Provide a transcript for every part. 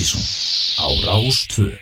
Ástísson á Rástvö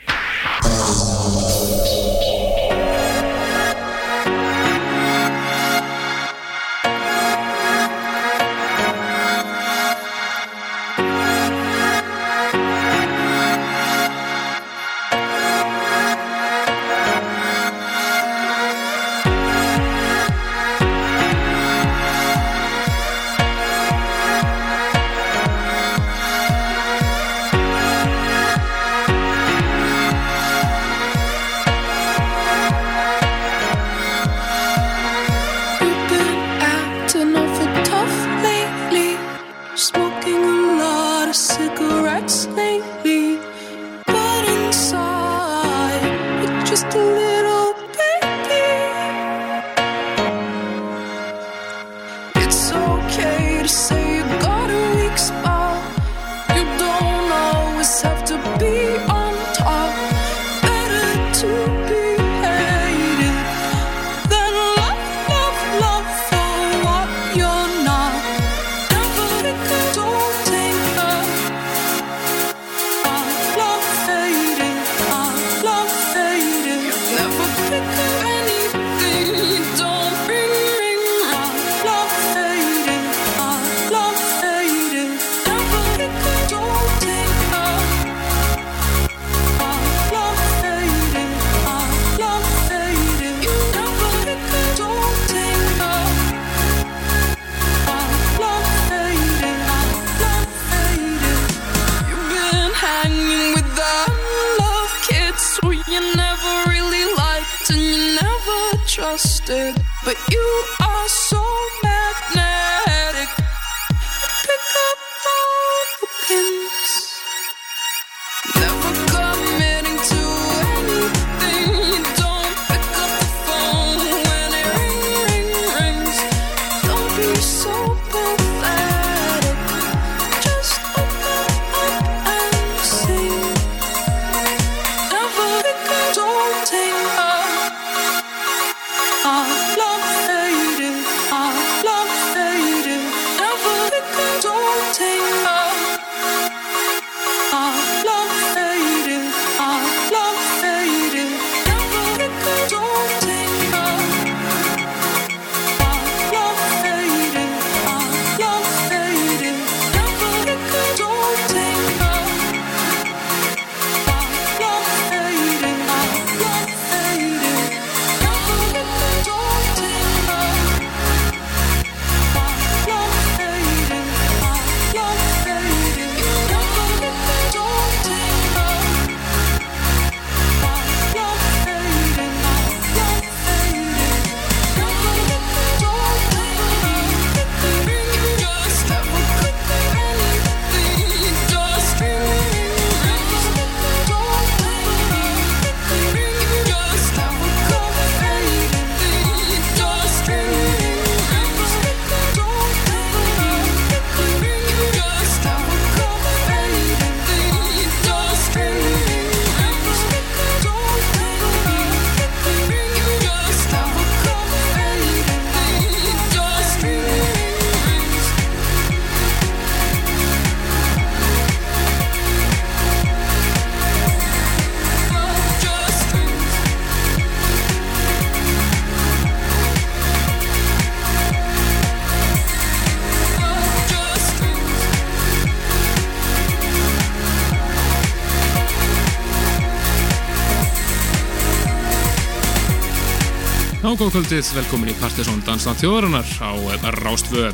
Ágóðkvöldið, velkomin í Partiðsson Dansland þjóðarinnar á eh, Rástvö.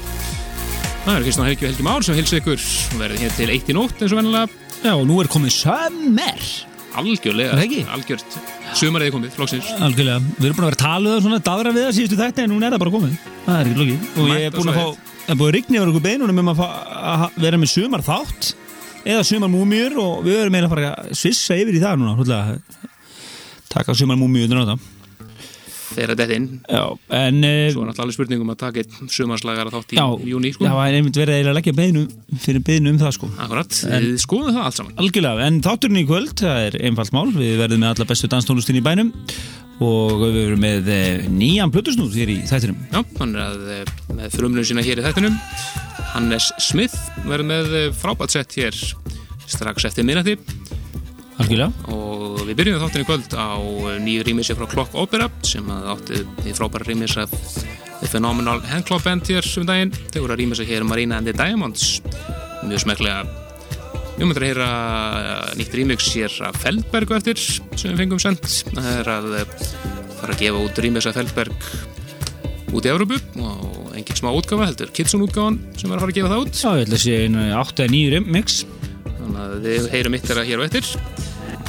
Það eru Kristján Helgi og Helgi Már sem hilsa ykkur og verið hér til eitt í nótt eins og vennilega. Já, og nú er komið sömmer Algjörlega, Er það ekki? algjört. Sumarið er komið, flóksins. Algjörlega, við erum búin að vera taluð og svona daðra við það síðustu þetta en núna er það bara komið Það er ekki lóki Og ég er búin að fá, það er búin að rigna yfir okkur beinunum um að, fá, að ha- vera með sumar þátt eða sumar múmjur og við erum eiginlega að fara að svissa yfir í það núna húnlega. Taka sumar múmjur undir þetta Þegar þetta er inn. Já, en eh, Svo er náttúrulega alveg spurningum að taka eitt sumarslagara þátt í Já, júni, sko. það var einmitt verið að leggja beinu fyrir beinu um það sko Akkurat, við skoðum það allt saman. Algjörlega, en þátturinn í kvöld, það er einfalt mál, við verðum með alla bestu danstónlustin í bænum og við verðum með eh, nýjan plötusnúð hér í þættinum. Já, hann er að, eh, með frumlun sína hér í þættinum Hannes Smith verður með eh, frábært sett hér strax eftir minnati algjörlega. Og við byrjum þáttin í kvöld á nýju rýmissi frá Clock Opera sem að áttu í frábæra rýmis af Phenomenal Handclub Band hér um daginn, þau voru að rýmissa hér Marina and the Diamonds. Mjög smeklega við möndum að heyra nýtt rýmix hér af Feldberg eftir sem við fengum sendt. Það er að fara að gefa út rýmis af Feldberg út í Európu og engin smá útgafa heldur Kitsun útgafan sem er að fara að gefa það út. Já, ég held að sé einu 8-9 mix þannig að við heyrum ykkar hér og eftir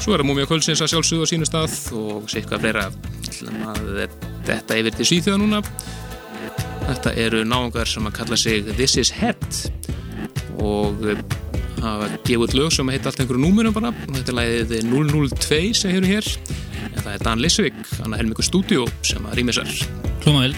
svo er það Múmia Kvölsins að sjálfsögðu á sínu stað og eitthvað fleira. Þetta yfir til síþjóða núna. Þetta eru náðungar sem að kalla sig This is Head og hafa gefið lög sem heit allt einhverju númurum bara. Þetta er læðið 002 sem hefur hér. En það er Dan Lissvik, hann er Helmingur Studio sem að rýmisar Hljóma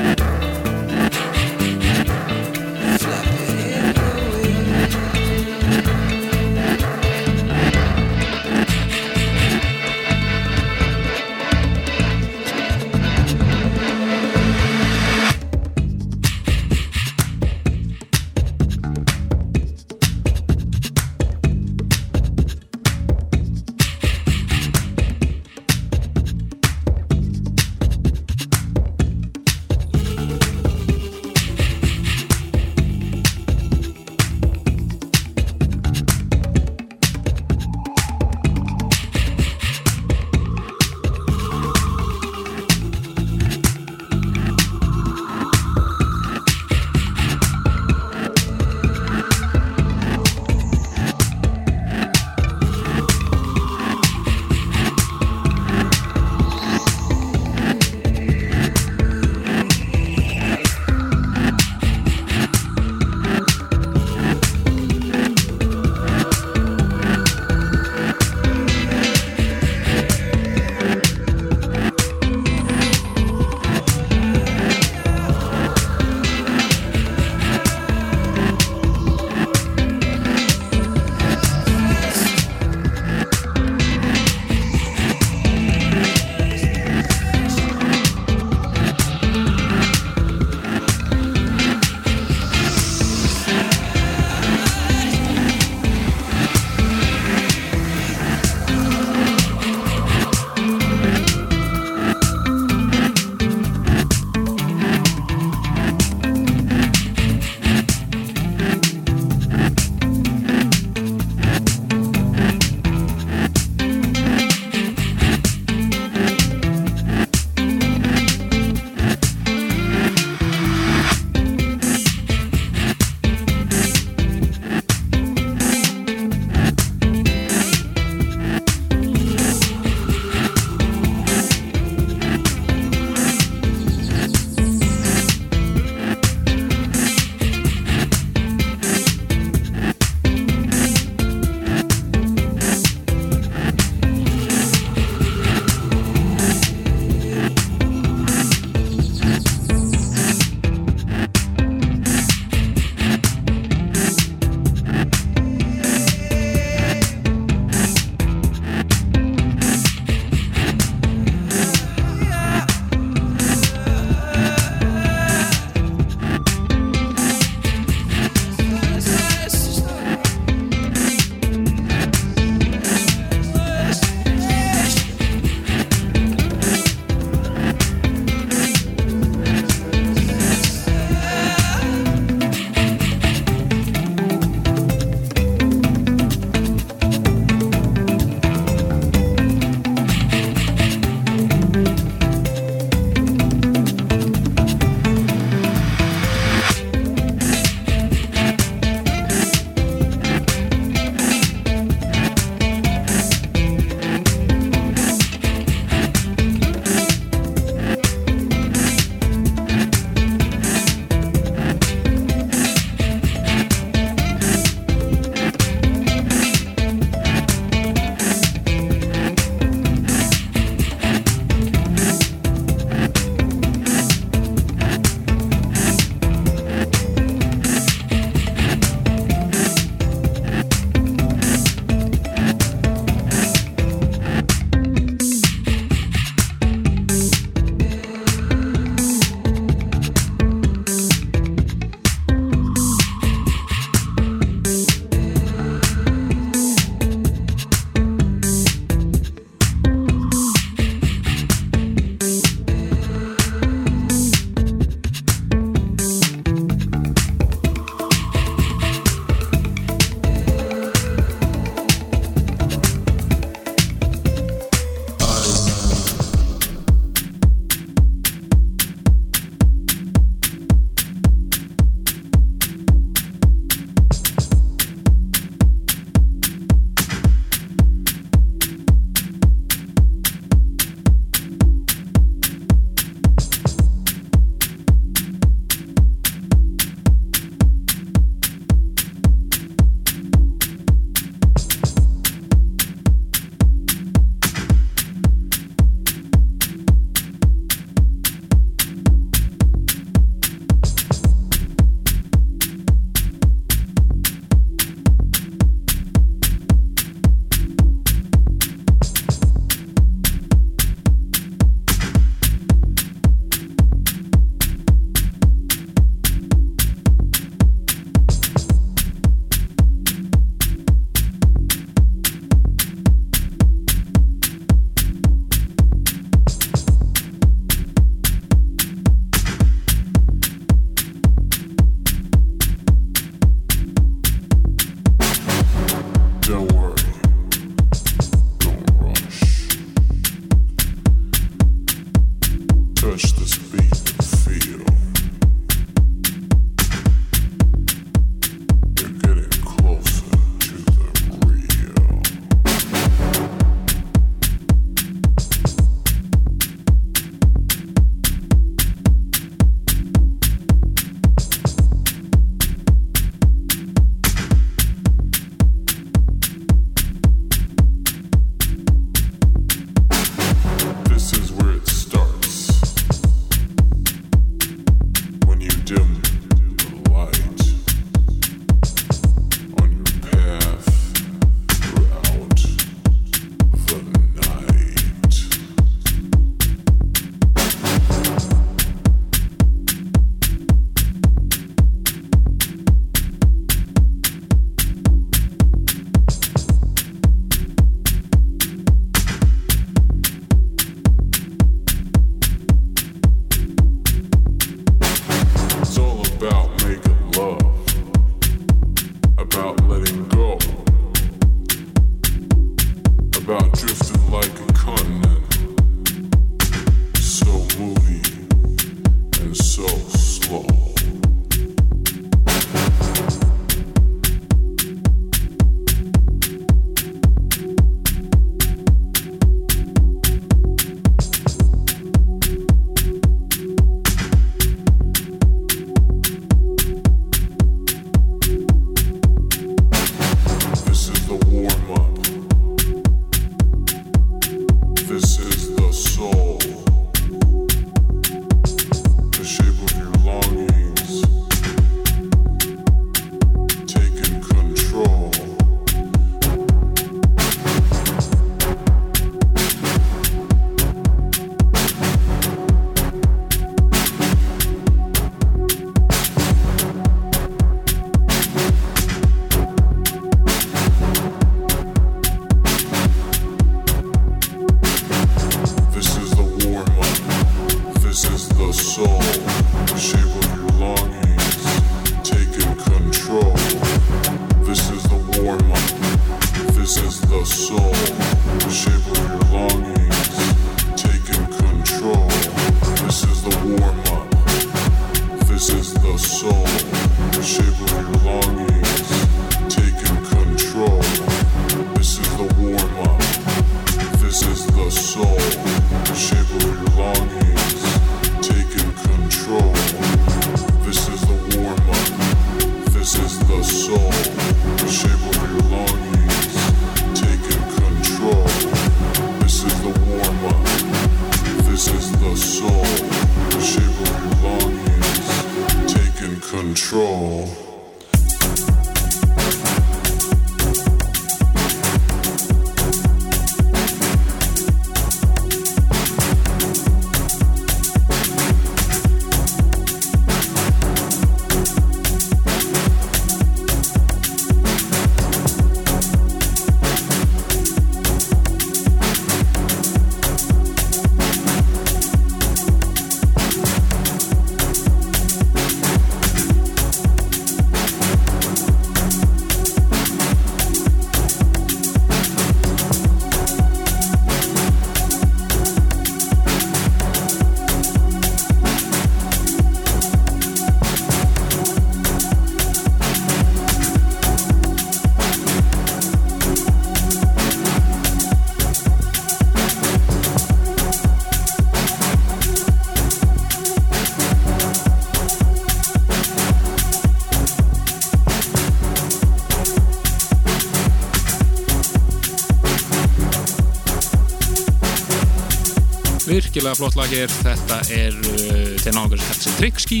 virkilega flott lag hér. Þetta er uh, til náttúrulega þetta sem Trickski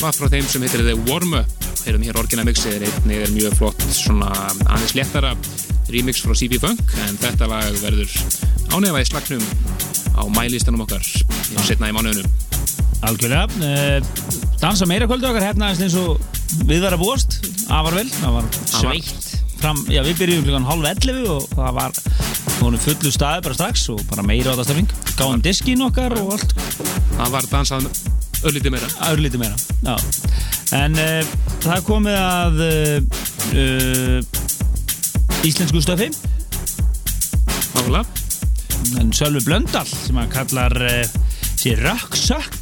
var frá þeim sem heitir The Warm Up. Hér er orginal mixið einnig er mjög flott svona aðeins léttara remix frá CB Funk en þetta lag verður ánefa í slagnum á mælistanum okkar setna í mánuðunum Algjörlega. Uh, dansa meira kvöldu okkar hérna eins og við verðum búast. Afar vel, það var sveitt fram, já við byrjum klukkan halv 11 og það var fullu staði bara strax og bara meira á það stafing gáðum diskin okkar og allt. Það var dansað örlítið meira. Örlítið meira, já. En uh, það komið að uh, íslensku stöfi. Nákvæmlega. En Sölvi Blöndal sem hann kallar uh, sé Rökksök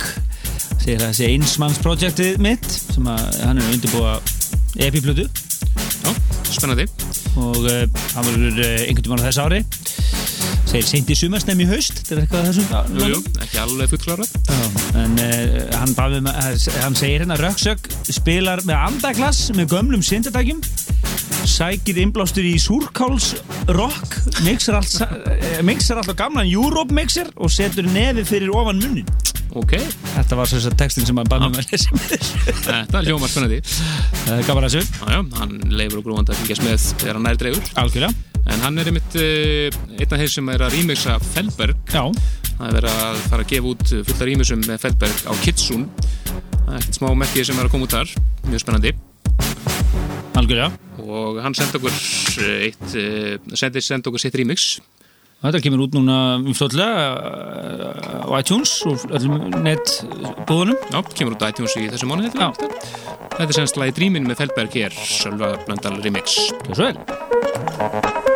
segir að það sé einsmannsprojektið mitt sem að hann er undirbúa epiplutu Já, spennandi. Og hann verður einhvern tímann á þess ári segir seint í sumarstem í haust þetta er eitthvað þessum Jú, jú, ekki alveg fullklára en uh, hann, baði, um að- hann segir hérna Röksök spilar með andaglass með gömlum syndadækjum sækir innblástur í súrkáls rock mixar allt, sa- eh, mixar allt á gamlan Europe mixer og setur nefið fyrir ofan munnin Ok, þetta var svo textin sem hann baði með að lesa með þetta. Er hljómar spennandi. Er að já, hann leifur og grúandi að fylgjast með þegar hann nær dreigur algjörlega En hann er einmitt uh, einn af þeir sem er að remixa Feldberg. Já, Það er verið að fara að gefa út fulla rýmisum með Feldberg á Kitsun Það er ekkert smá merkið sem er að koma út þar. Mjög spennandi. Algjörlega. Og hann sendi okkur eh, eitt eh, sendi, sendi okkur sitt remix Þetta kemur út núna umstóðlega á iTunes og netbúðunum. Já, kemur út á iTunes í þessu mánu. Þetta er semst lagi Dreamin með Feldberg hér Sölva Blöndal remix Gjör svo vel.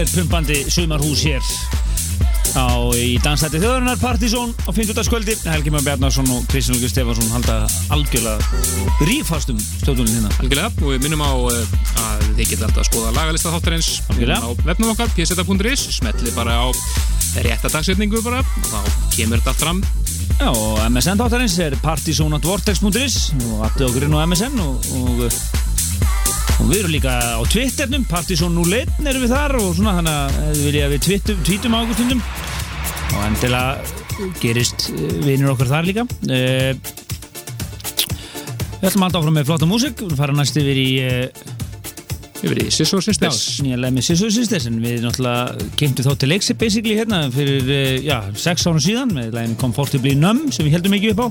Stórkostlegt pumpandi sumarhús hér á í dansætti þjóðarinnar Partizón á 50. skvöldi Helgi Már Bjarnarsson og Kristján Lugur Stefansson halda algjörlega rífastum stjórnunum hérna Algjörlega, og við minnum á uh, að þið geta alltaf að skoða lagalista þáttarins Algjörlega. á vefnum okkar, pseta.is smetli bara á rétta dagsetningu bara þá kemur þetta fram Já, og MSN þáttarins er partizonatvortex.is og allir okkur inn á MSN og, og, og við erum líka á Twitternum, partizon01 erum við þar og svona þannig að ef þið vilja að við tweetum, á okkur stundum. Og endilega gerist eh, vinir okkur þar líka. Uh, Við ætlum að halda áfram með flotta músík. Við fara næst yfir í uh, yfir í Sissó Sisters. Nýjanlega með Sissó Sisters en við náttúrulega kynntum þá til leiksi basically hérna fyrir uh, já, sex árum síðan með lægin Comfortably Numb sem við heldum mikið upp á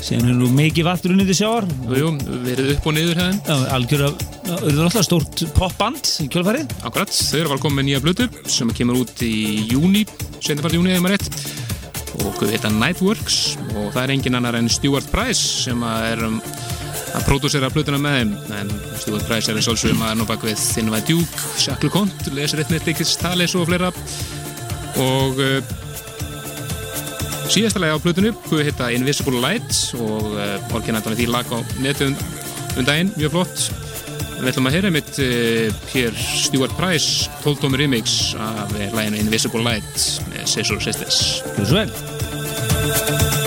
sem hefur nú mikið vattur unnið til sjáar Jú, jú, verið upp og niður Já, algjörða, auðvitað náttúrulega stórt popband í kjölfarið. Akkurat, þau eru að koma með nýja blötu sem kemur út í júni setjafart júni eða maður rétt. Og við heita Nightworks og það er engin annar en Stuart Price sem að er um, að pródúsera blötuna með þeim. En Stuart Price er eins og allsum að nú bak við Jacques LeConte lesur eitt með Dickies Tales og fleira. Og uh, síðasta lega á blötunu hvað heita Invisible Light og uh, orginættan því lag á netu um daginn, mjög flott Við ætlum að heyra mitt hér Stuart Price 12 tómi remix af uh, læginu Invisible Light með Scissor Sisters. Svo vel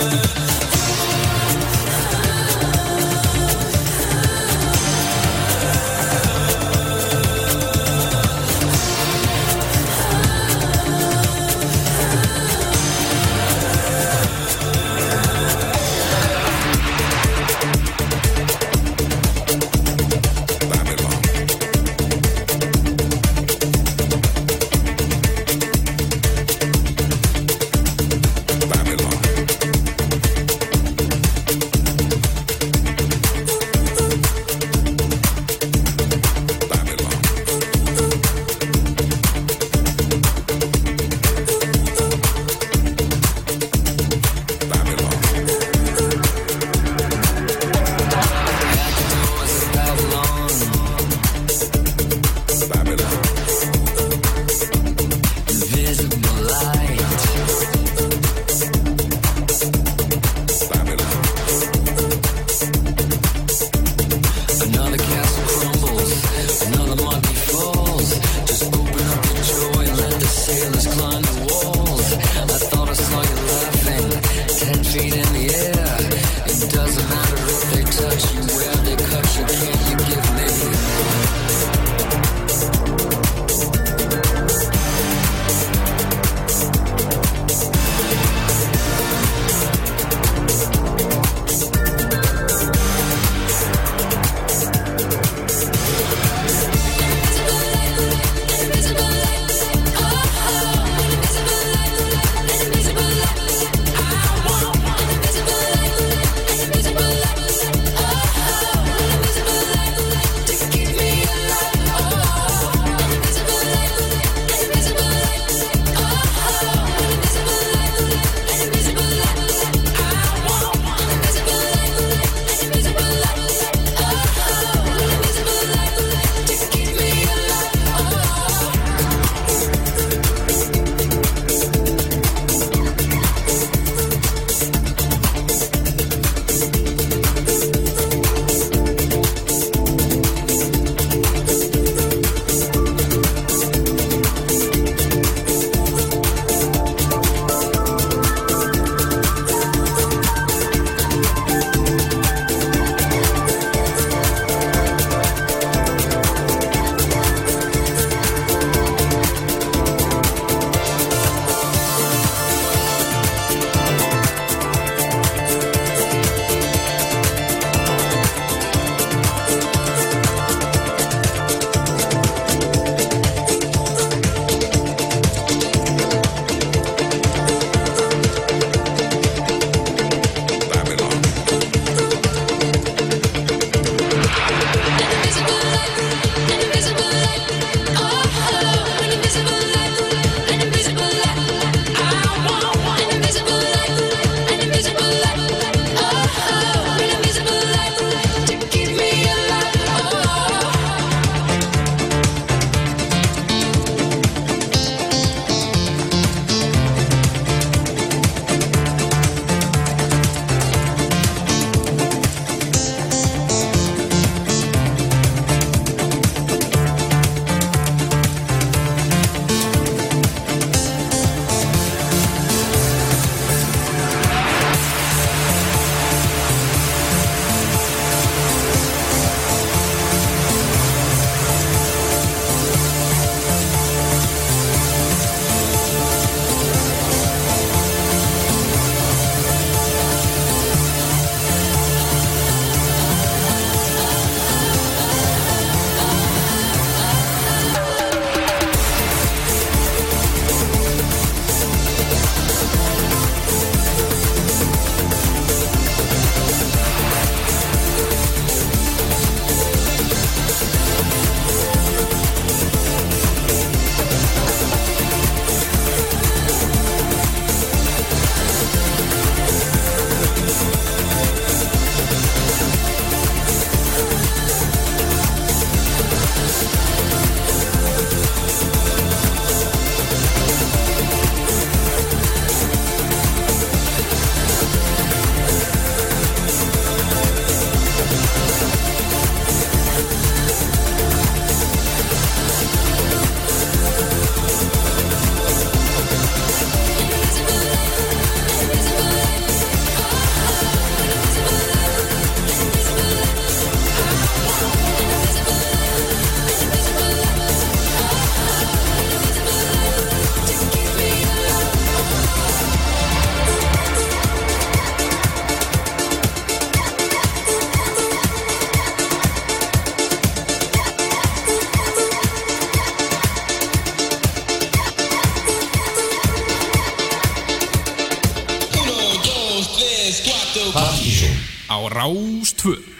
Rás 2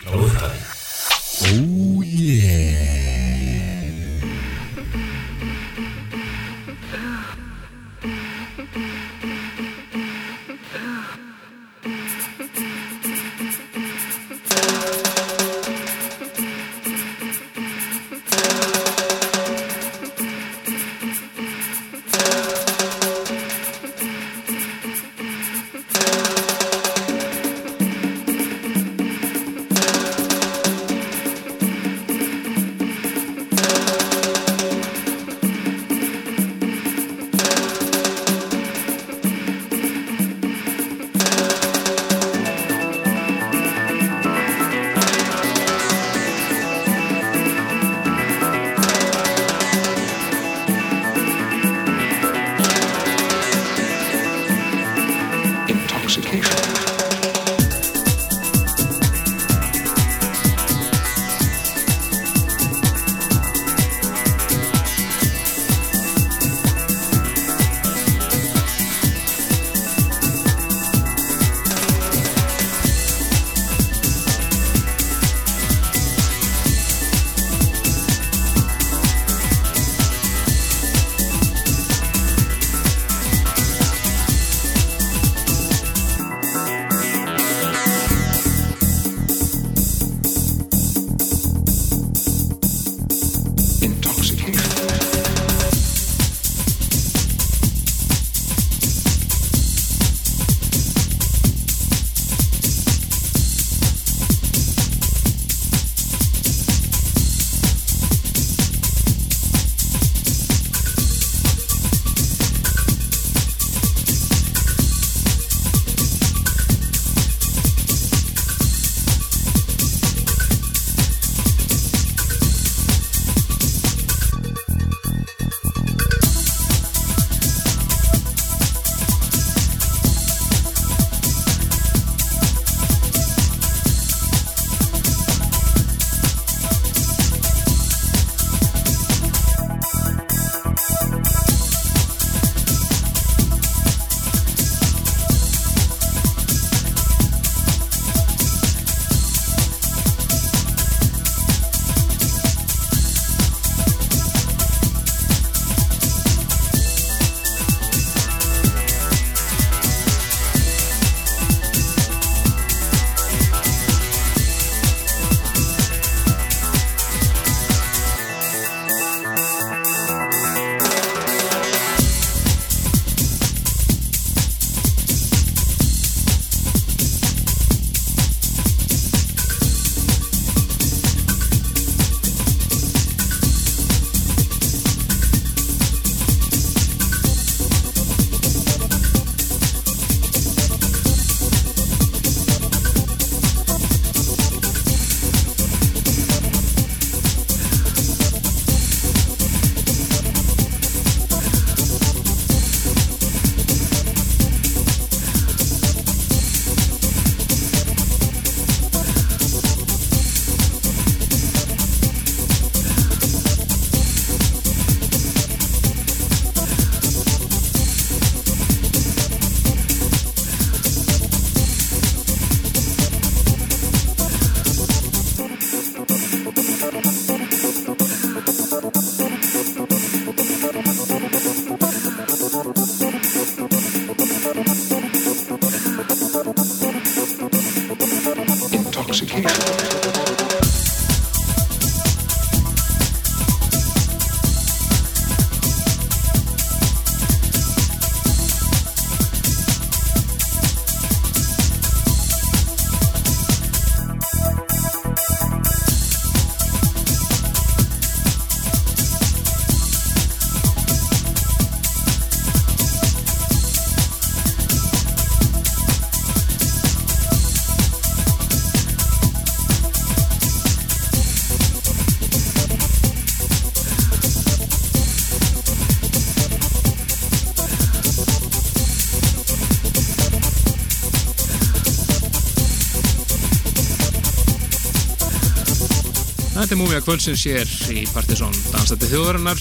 múmia kvöldsins hér í Partiðsson dansandi þjóðarinnar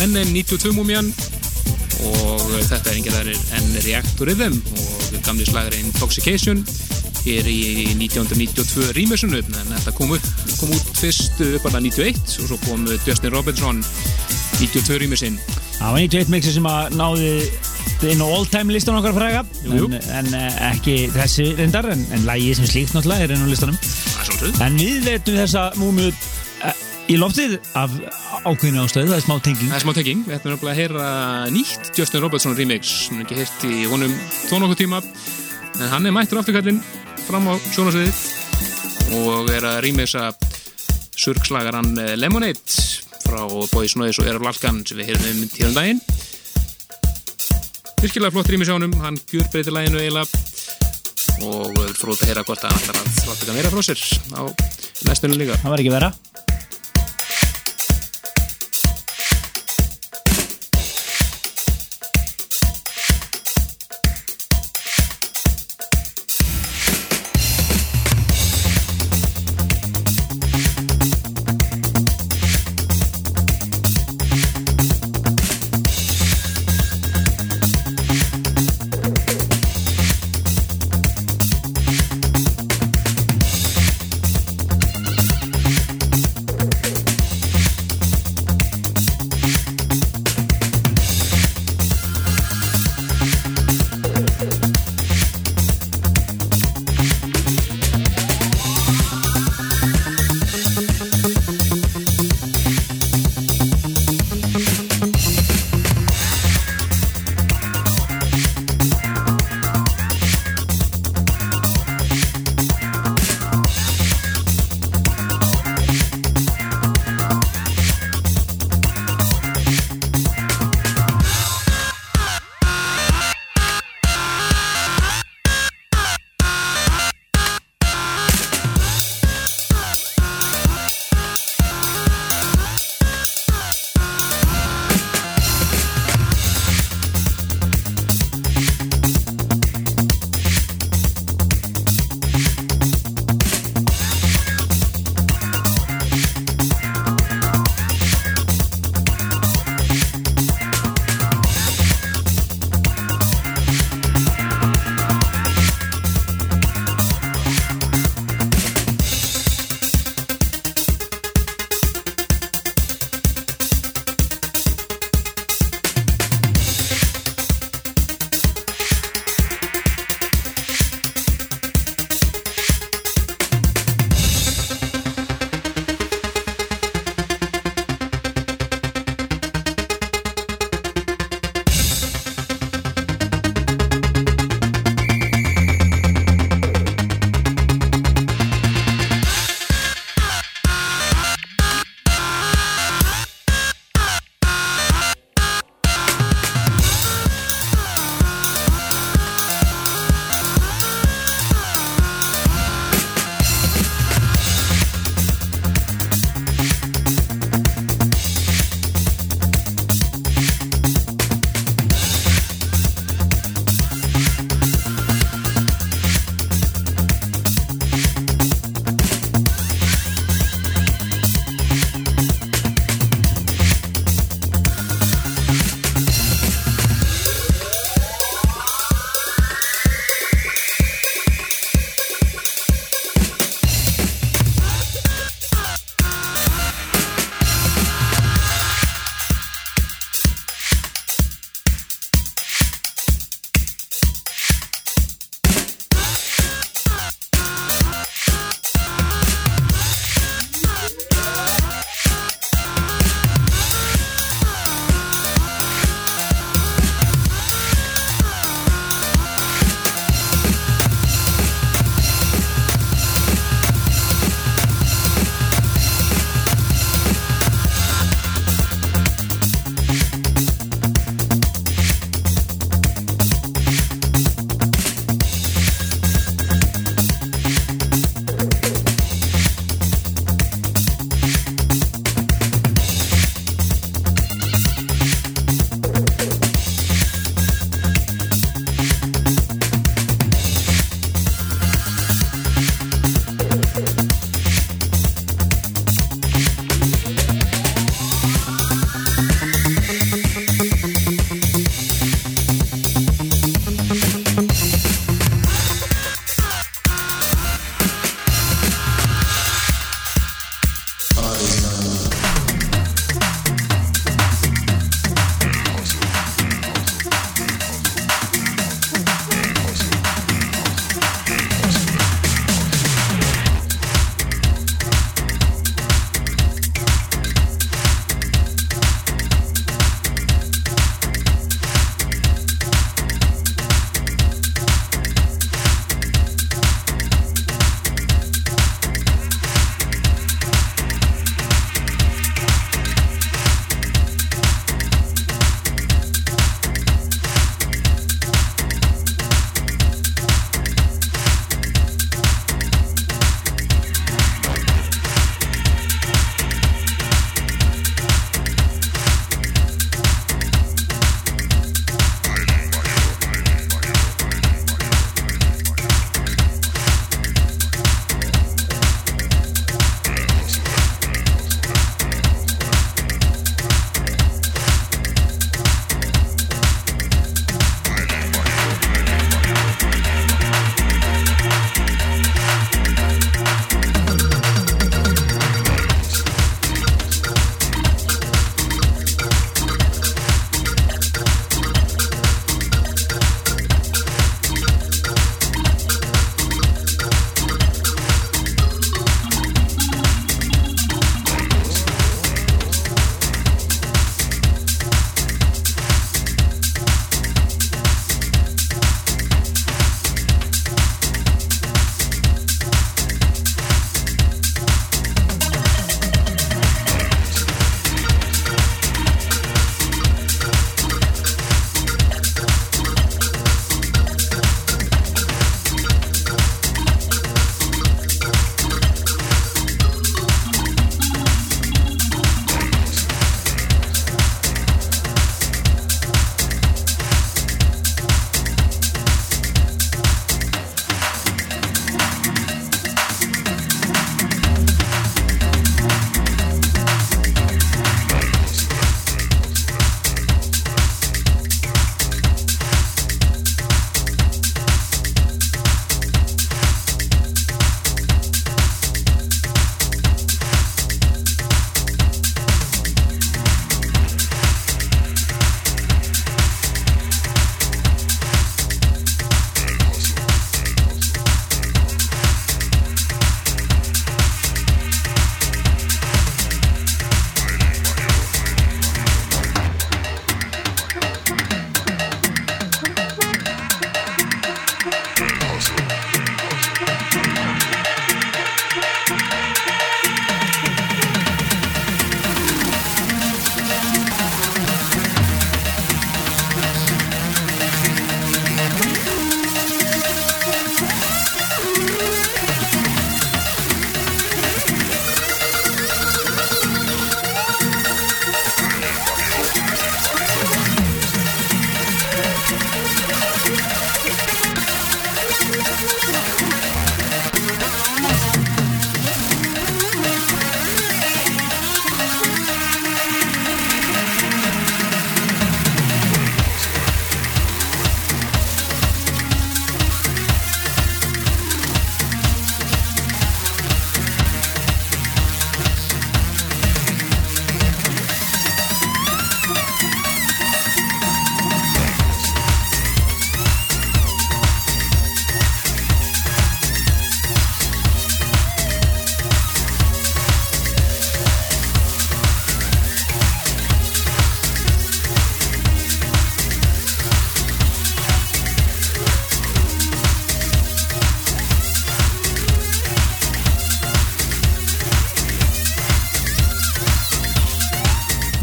enn en 92 múmian og þetta er þaðir enn Reactor Rhythm og gamli slagurinn Intoxication hér í 1992 rýmisunu en þetta kom, upp, kom út fyrst upp að 91 og svo kom Justin Robinson 92 rýmisinn Það var 91 mixi sem að náði inn á all-time listan okkar fræga en, en eh, ekki þessi reyndar en, en lægi sem slíkt náttúrulega er inn á listanum. En við veitum þessa múmiu eh, í loftið af ákveðinu ástöðu, það er smá tenging. Það er smá tenging, við ætlum að heyra nýtt Justin Robertson remix, sem ekki heyrt í honum þó nokkuð tíma en hann er mættur afturkallinn fram á sjónasviðið og er að remixa surgslagaran eh, Lemonade frá Boys Noise og Erf Lalkan sem við heyrum um tíðan daginn. Virkilega flott remix á honum, hann gjur breytir læginu eiginlega og við fróðum að heyra hvort að hann ætlar að þetta meira frá sér á næstunum líka. Það var ekki vera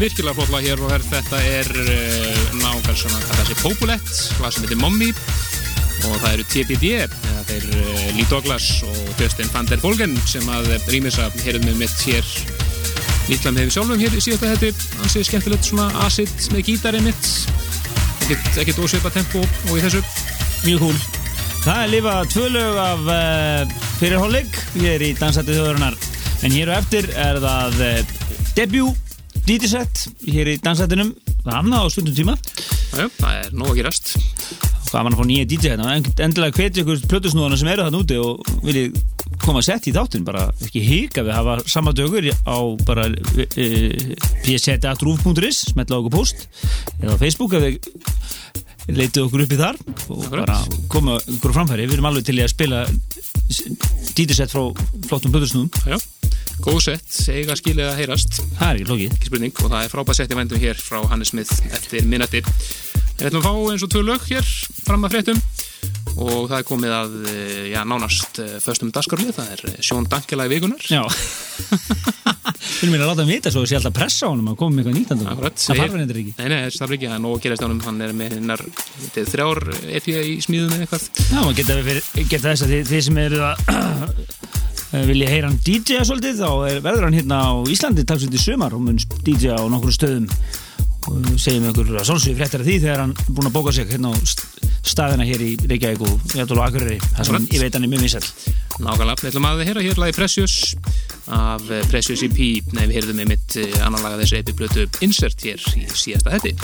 virkilega flott lag hér og verð þetta er uh, nákvæmlega svona að það sé Populett, lag sem heitir Mommy. Og það eru TPD eða þeir uh, Lee Douglas og Justin van der Volgen sem að rýmis að heyrðum við mitt hér. Nýtla með við sjálfum hér í síðasta hætti ansið skemmtilegt svona acid með gítari mitt ekkert, ekkert ósvipa tempo og í þessu. Mjög cool. Það er lifa tvö lög af uh, fyrirhólleg. Ég er í dansætti þjóðurinnar. En hér og eftir er það uh, debut DJ-set hér í dansættinum. Það annað á stundum tíma. Jájá, það er nóg að gerast Hvað hann að fá nýja DJ hérna? En- Endilega hvetja ykkur plötusnúðana sem eru þarna úti og viljið koma að setja í þáttinn. Bara ekki hika við hafa sama dögur á bara uh, pseta.ruf.is smetla okkur post eða Facebook ef þið leitið okkur upp í þar og Akkurat. bara koma ykkur á framfæri við erum alveg til að spila DJ-set frá flottum plötusnúðum góð sett, eiga skilið að heyrast. Það er ekki lókið ekki spurning og það er frábæð sett í vændum hér frá Hannes Smith eftir minnati. Við ætlum að fá eins og tvö lög hér fram að fréttum. Og það er komið að eh, já, nánast eh, föstum dagskarlið, það er eh, Sjón Dankelag vikunar Já. Við erum að láta hann vita svo að sé alltaf pressa á honum að koma með eitthvað nýtandi Akkurat, Það farfinn þetta ekki. Nei, nei, það er ekki, það er nóg að gerast á honum hann er með hinnar er þrjár EP í smíðum eða eitthvað. Já, maður geta, fyrir, geta þess að þið, þið sem eru að vilja heyra hann DJ-a svolítið þá er, verður hann hérna á Íslandi í sumar og mun DJ-a á nokkru stöðum. Og segjum ykkur að svolsvið fréttar af því þegar hann er búinn að bóka sig hérna á st- staðina hér í Reykjavík og Jættul og Akureyri þar sem ég veit hann er mjög vinsæll. Nákvæmlega, við ætlum að heyra hér lagi Precious af eh, Precious EP Nei, við heyrðum með mitt annan laga þessi EP blötu Insert hér í síðasta hætti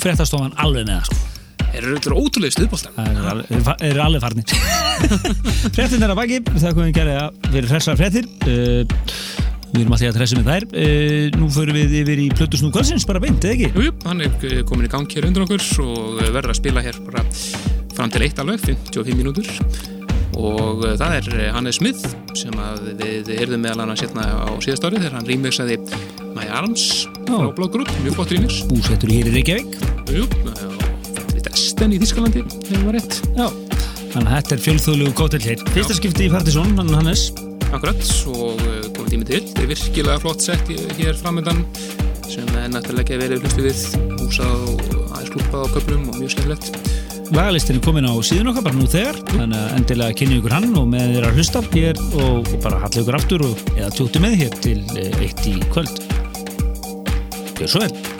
og fréttastofan alveg með það sko. Þeir eru ótrúlega stuðbóltan Þeir eru alveg farni Frettin er að baki Það komum við að gera að vera hressar frettir eh, Við erum alltaf að hressa með þær. Eh, nú förum við yfir í Plötusnú Kvölsins bara beint, eða ekki? Júp, hann er eh, komin í gang hér undir okkur og verður að spila hér bara fram til eitt alveg 55 mínútur. Og það er Hannes Smith sem við heyrðum meðal hann að setna hérna á síðast árið þegar hann rýmveksaði My Arms. Frá Group, mjög flott remix. Búsettur hér í Reykjavík. Jú, fættur í Dresden í Þískalandi hefur maður rétt. Já, þannig að þetta er fjölþjóðlegu kótel hér. Fyrsta skipti í Partisón, hann Hannes. Akkurat, og uh, komið tími til. Þetta er virkilega flott sett hér framöndan sem er náttúrulega ekki verið hlustu við. Húsað og aðeins klúpað á köflum og mjög skemmtilegt. Lagalistin er komin á síðun okkar bara nú þegar. Þannig að endilega kynni ykkur hann og með þeirra hlusta hér og, bara hallið ykkur aftur og, eða tjóttu með hér til eh, eitt í kvöld Gjör svo vel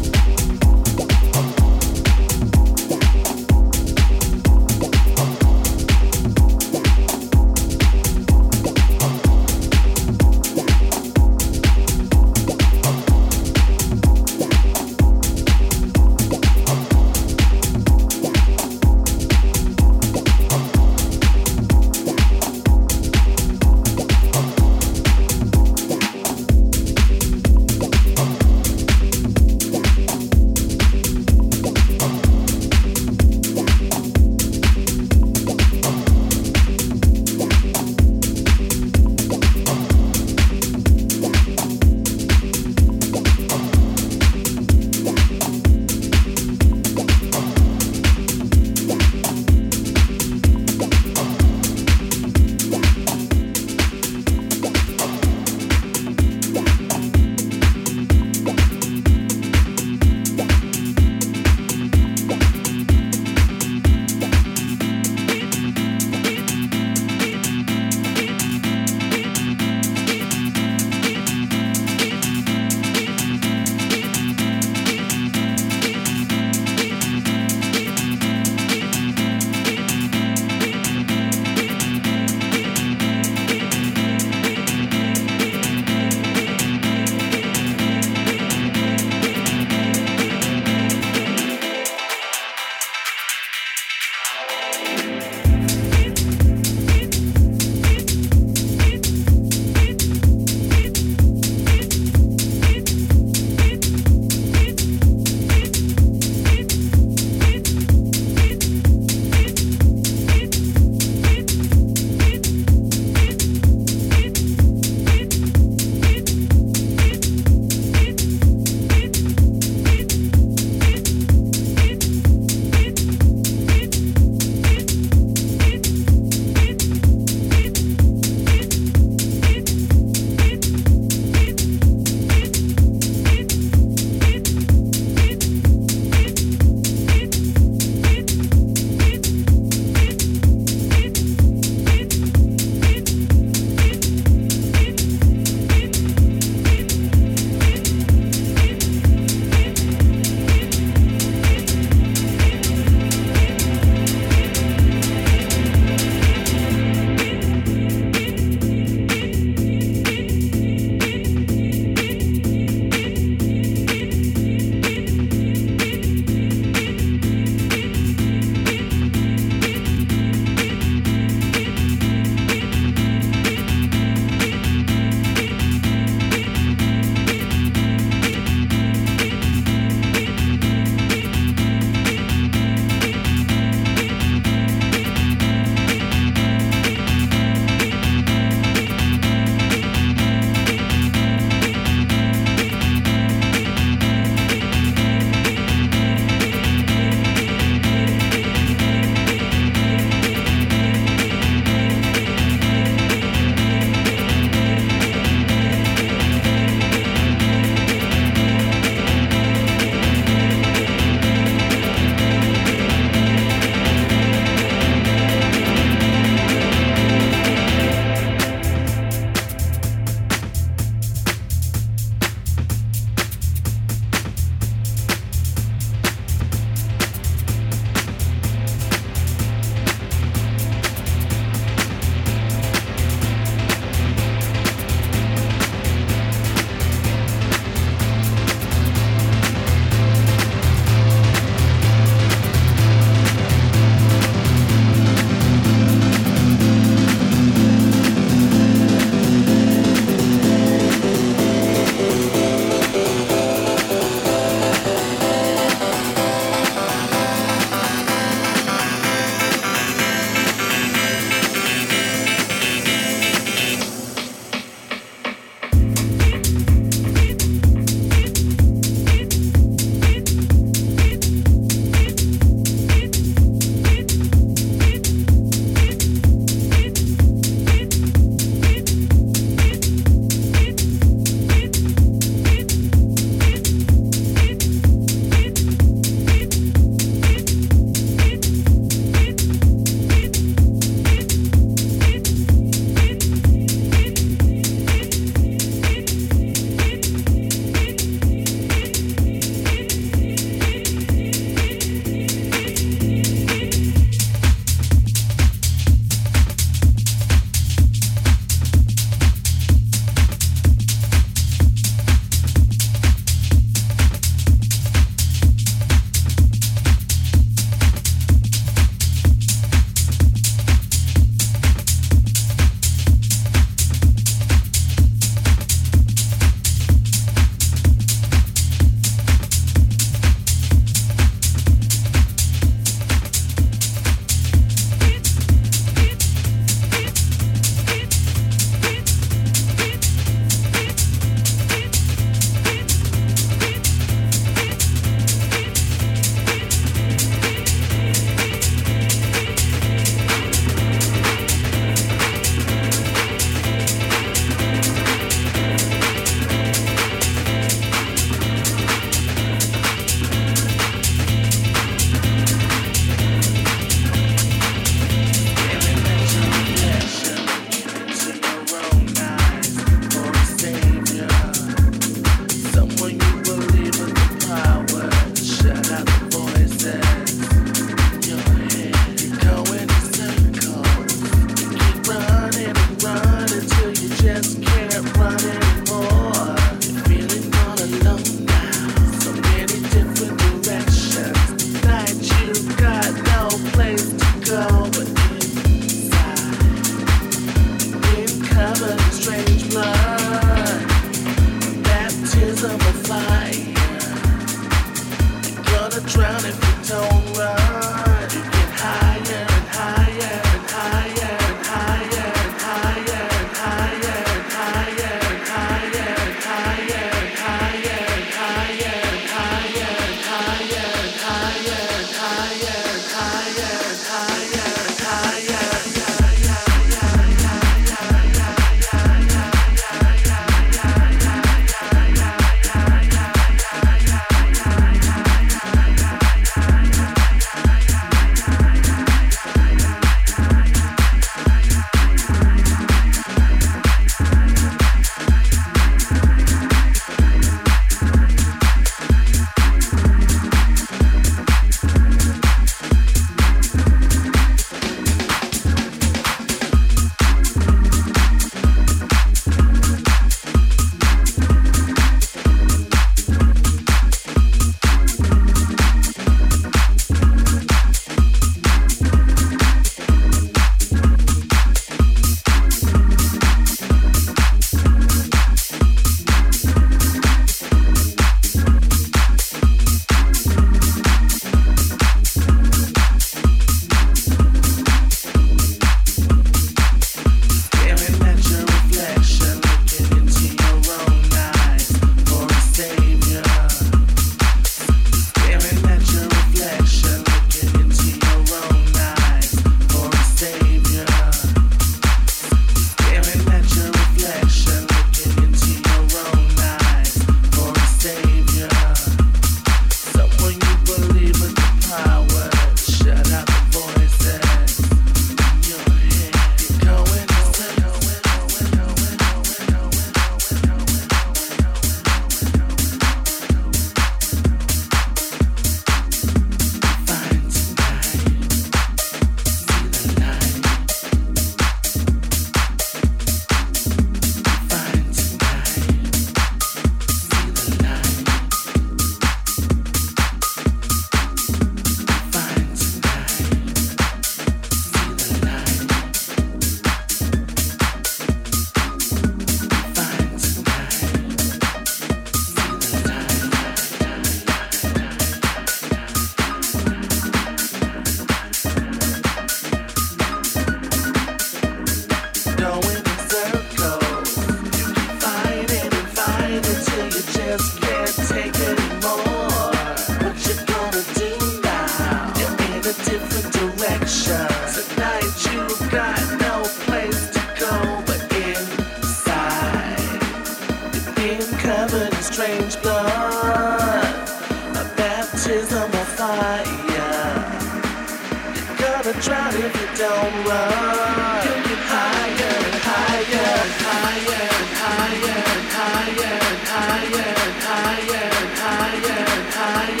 time.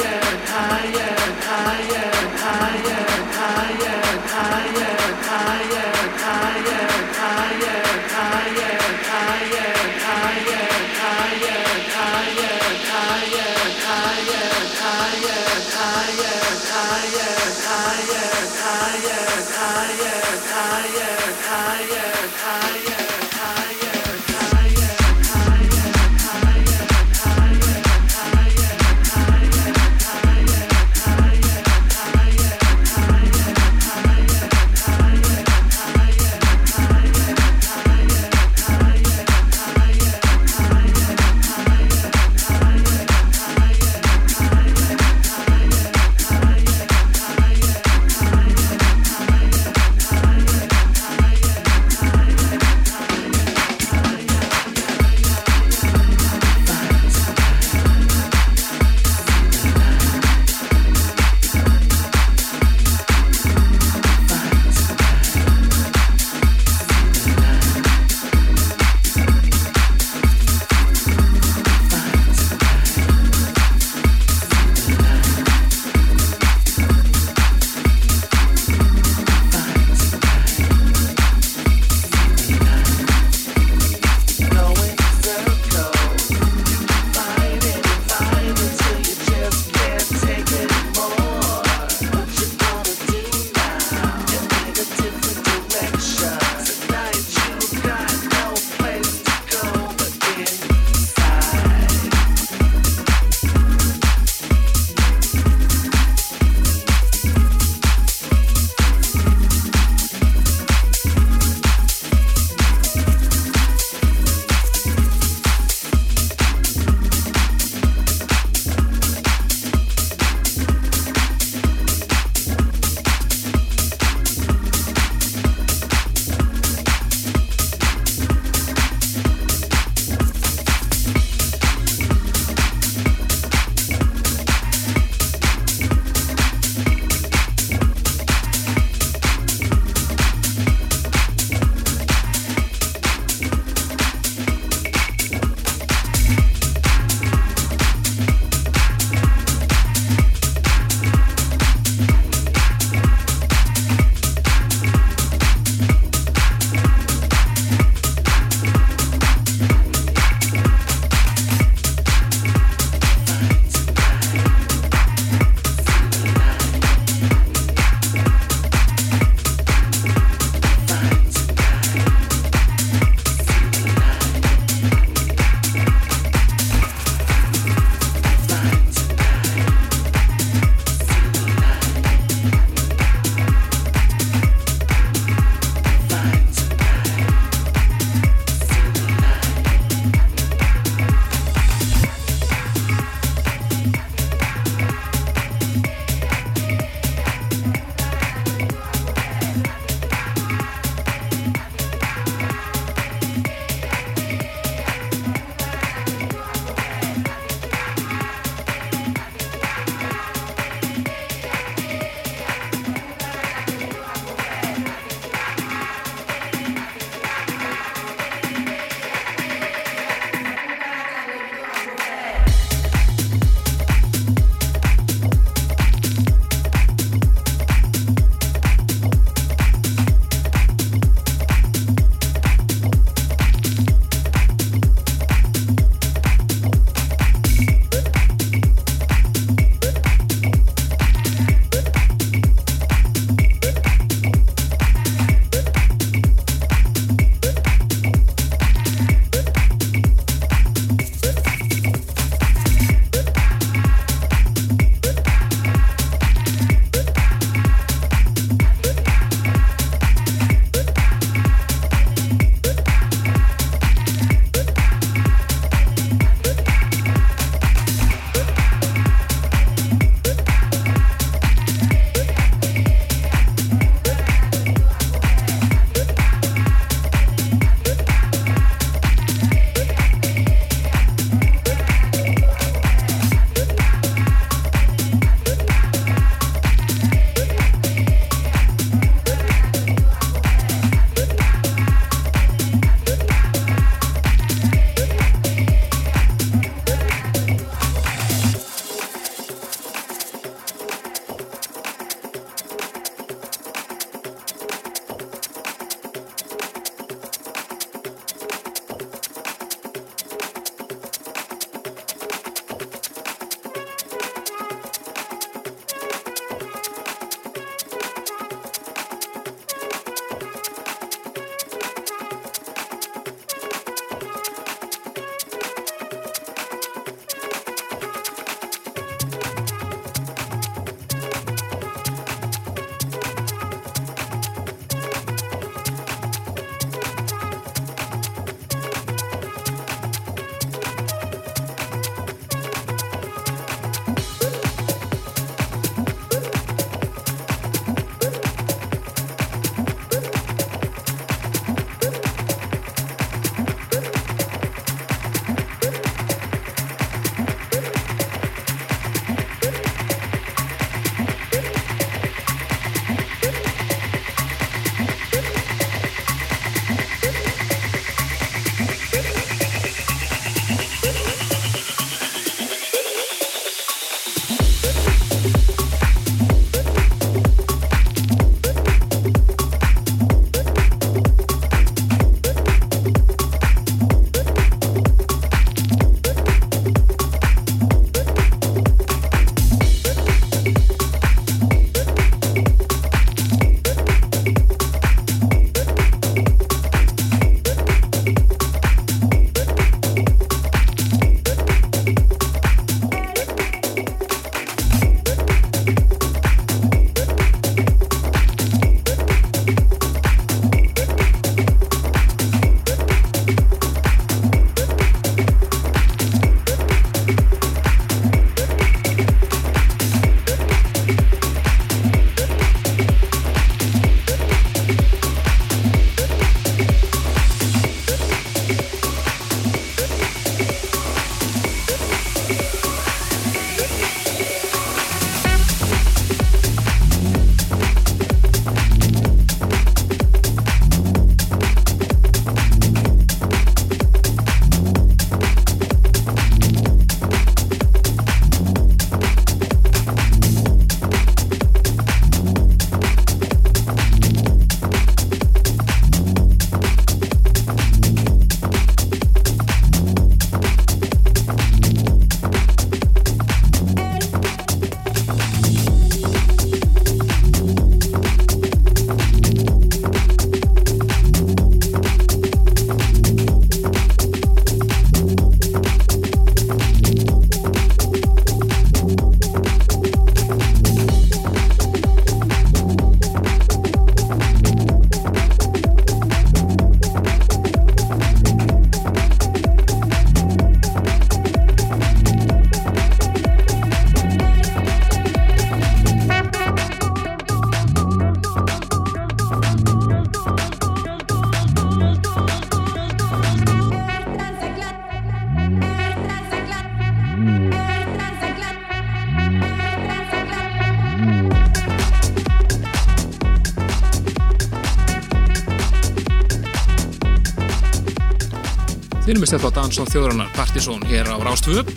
Við erum með stefn á Dans og Þjóðrannar Partizón hér á Rástvö og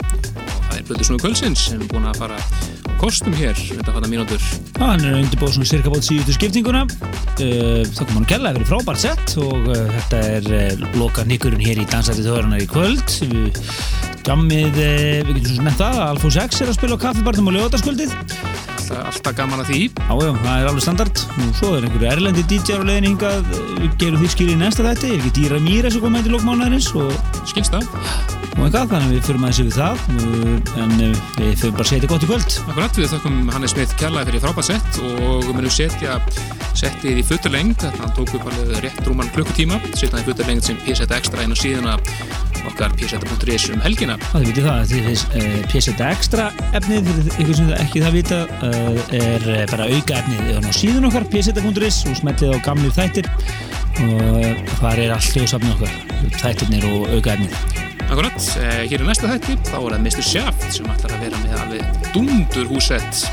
það er Blöðursnúi Kvölsins sem er búin að fara á kostum hér þetta fata mínútur. Já, hann er undirbúið svona cirka bótt síðustu skiptinguna. Uh, það kom hann að kella að vera frábært sett og uh, þetta er uh, loka nýkurinn hér í Dansætti Þjóðrannar í kvöld. Við jammið, uh, við getum svona nefnt það Alfons X er að spila á kaffibarnum og lögataskvöldið Alltaf, gaman að því. Já, já, það er alveg standard. Og svo er einhverju erlendi DJ-ar á leiðin hingað. Við gerum því skilið í næsta þætti. Er ekki Dýra Mýra sem kom með til lókmánaðarins og, Skilst það? og eitthvað, þannig að við fyrir maður sér við það en við fyrir bara að þetta gott í kvöld Akkurat, við þakkum Hannes Smith kærlega fyrir frábært sett og við munum setja settið í að hann tók upp alveg rétt rúman klukkutíma, setja það í futturlengd sem PSET Extra inn á síðuna okkar pseta.is um helgina. þið vitið það, því þess uh, PSET Extra efnið, fyrir ykkur sem það ekki það vita uh, er uh, bara auka efnið á síðun okkar, pseta.is og smetlið á gamli þættir og þar er allt hljóðsafni okkar þættirnir og auka efnið Akkurat, eh, hér er næsta þætti, þá er það Mr. Shaft sem ætlar að vera með alveg dundur húsett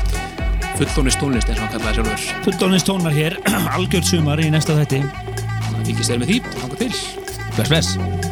fullónist tónlist eins og hann kallaði sjálfur. Fullónist tónar hér, algjörð sumar í næsta þætti Þannig að fylgist þeir með því, þanga til. Bless, bless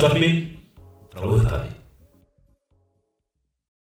Partizón,